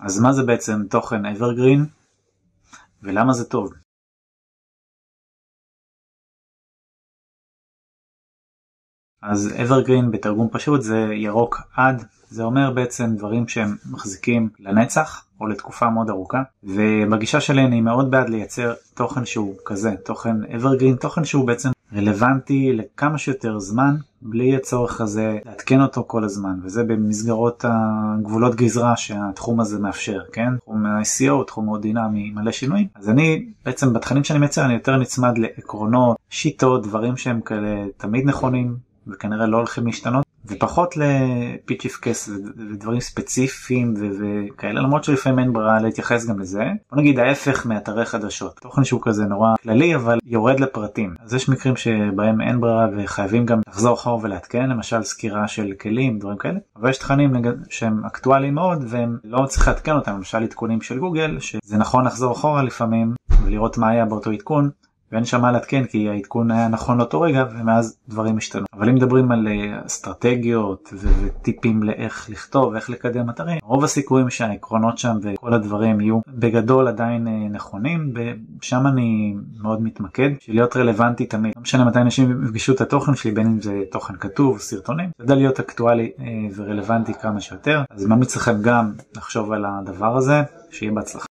אז מה זה בעצם תוכן evergreen ולמה זה טוב? אז evergreen בתרגום פשוט זה ירוק עד, זה אומר בעצם דברים שהם מחזיקים לנצח או לתקופה מאוד ארוכה ובגישה שלי אני מאוד בעד לייצר תוכן שהוא כזה, תוכן evergreen, תוכן שהוא בעצם רלוונטי לכמה שיותר זמן בלי הצורך הזה לעדכן אותו כל הזמן וזה במסגרות הגבולות גזרה שהתחום הזה מאפשר כן? תחום ה-ICO תחום מאוד דינמי מלא שינויים. אז אני בעצם בתכנים שאני מייצר אני יותר נצמד לעקרונות שיטות דברים שהם כאלה תמיד נכונים וכנראה לא הולכים להשתנות ופחות לפיצ'יפקס ודברים ספציפיים וכאלה למרות שלפעמים אין ברירה להתייחס גם לזה. בוא נגיד ההפך מאתרי חדשות. תוכן שהוא כזה נורא כללי אבל יורד לפרטים. אז יש מקרים שבהם אין ברירה וחייבים גם לחזור אחור ולעדכן למשל סקירה של כלים דברים כאלה. אבל יש תכנים שהם אקטואליים מאוד והם לא צריך לעדכן אותם. למשל עדכונים של גוגל שזה נכון לחזור אחורה לפעמים ולראות מה היה באותו עדכון ואין שם מה לעדכן כי העדכון היה נכון לאותו רגע ומאז דברים השתנו. אבל אם מדברים על אה, אסטרטגיות וטיפים לאיך לכתוב איך לקדם אתרים רוב הסיכויים שהעקרונות שם וכל הדברים יהיו בגדול עדיין אה, נכונים ושם אני מאוד מתמקד בשביל להיות רלוונטי תמיד לא משנה מתי אנשים יפגשו את התוכן שלי בין אם זה תוכן כתוב סרטונים כדי להיות אקטואלי אה, ורלוונטי כמה שיותר אז ממליץ לכם גם לחשוב על הדבר הזה שיהיה בהצלחה.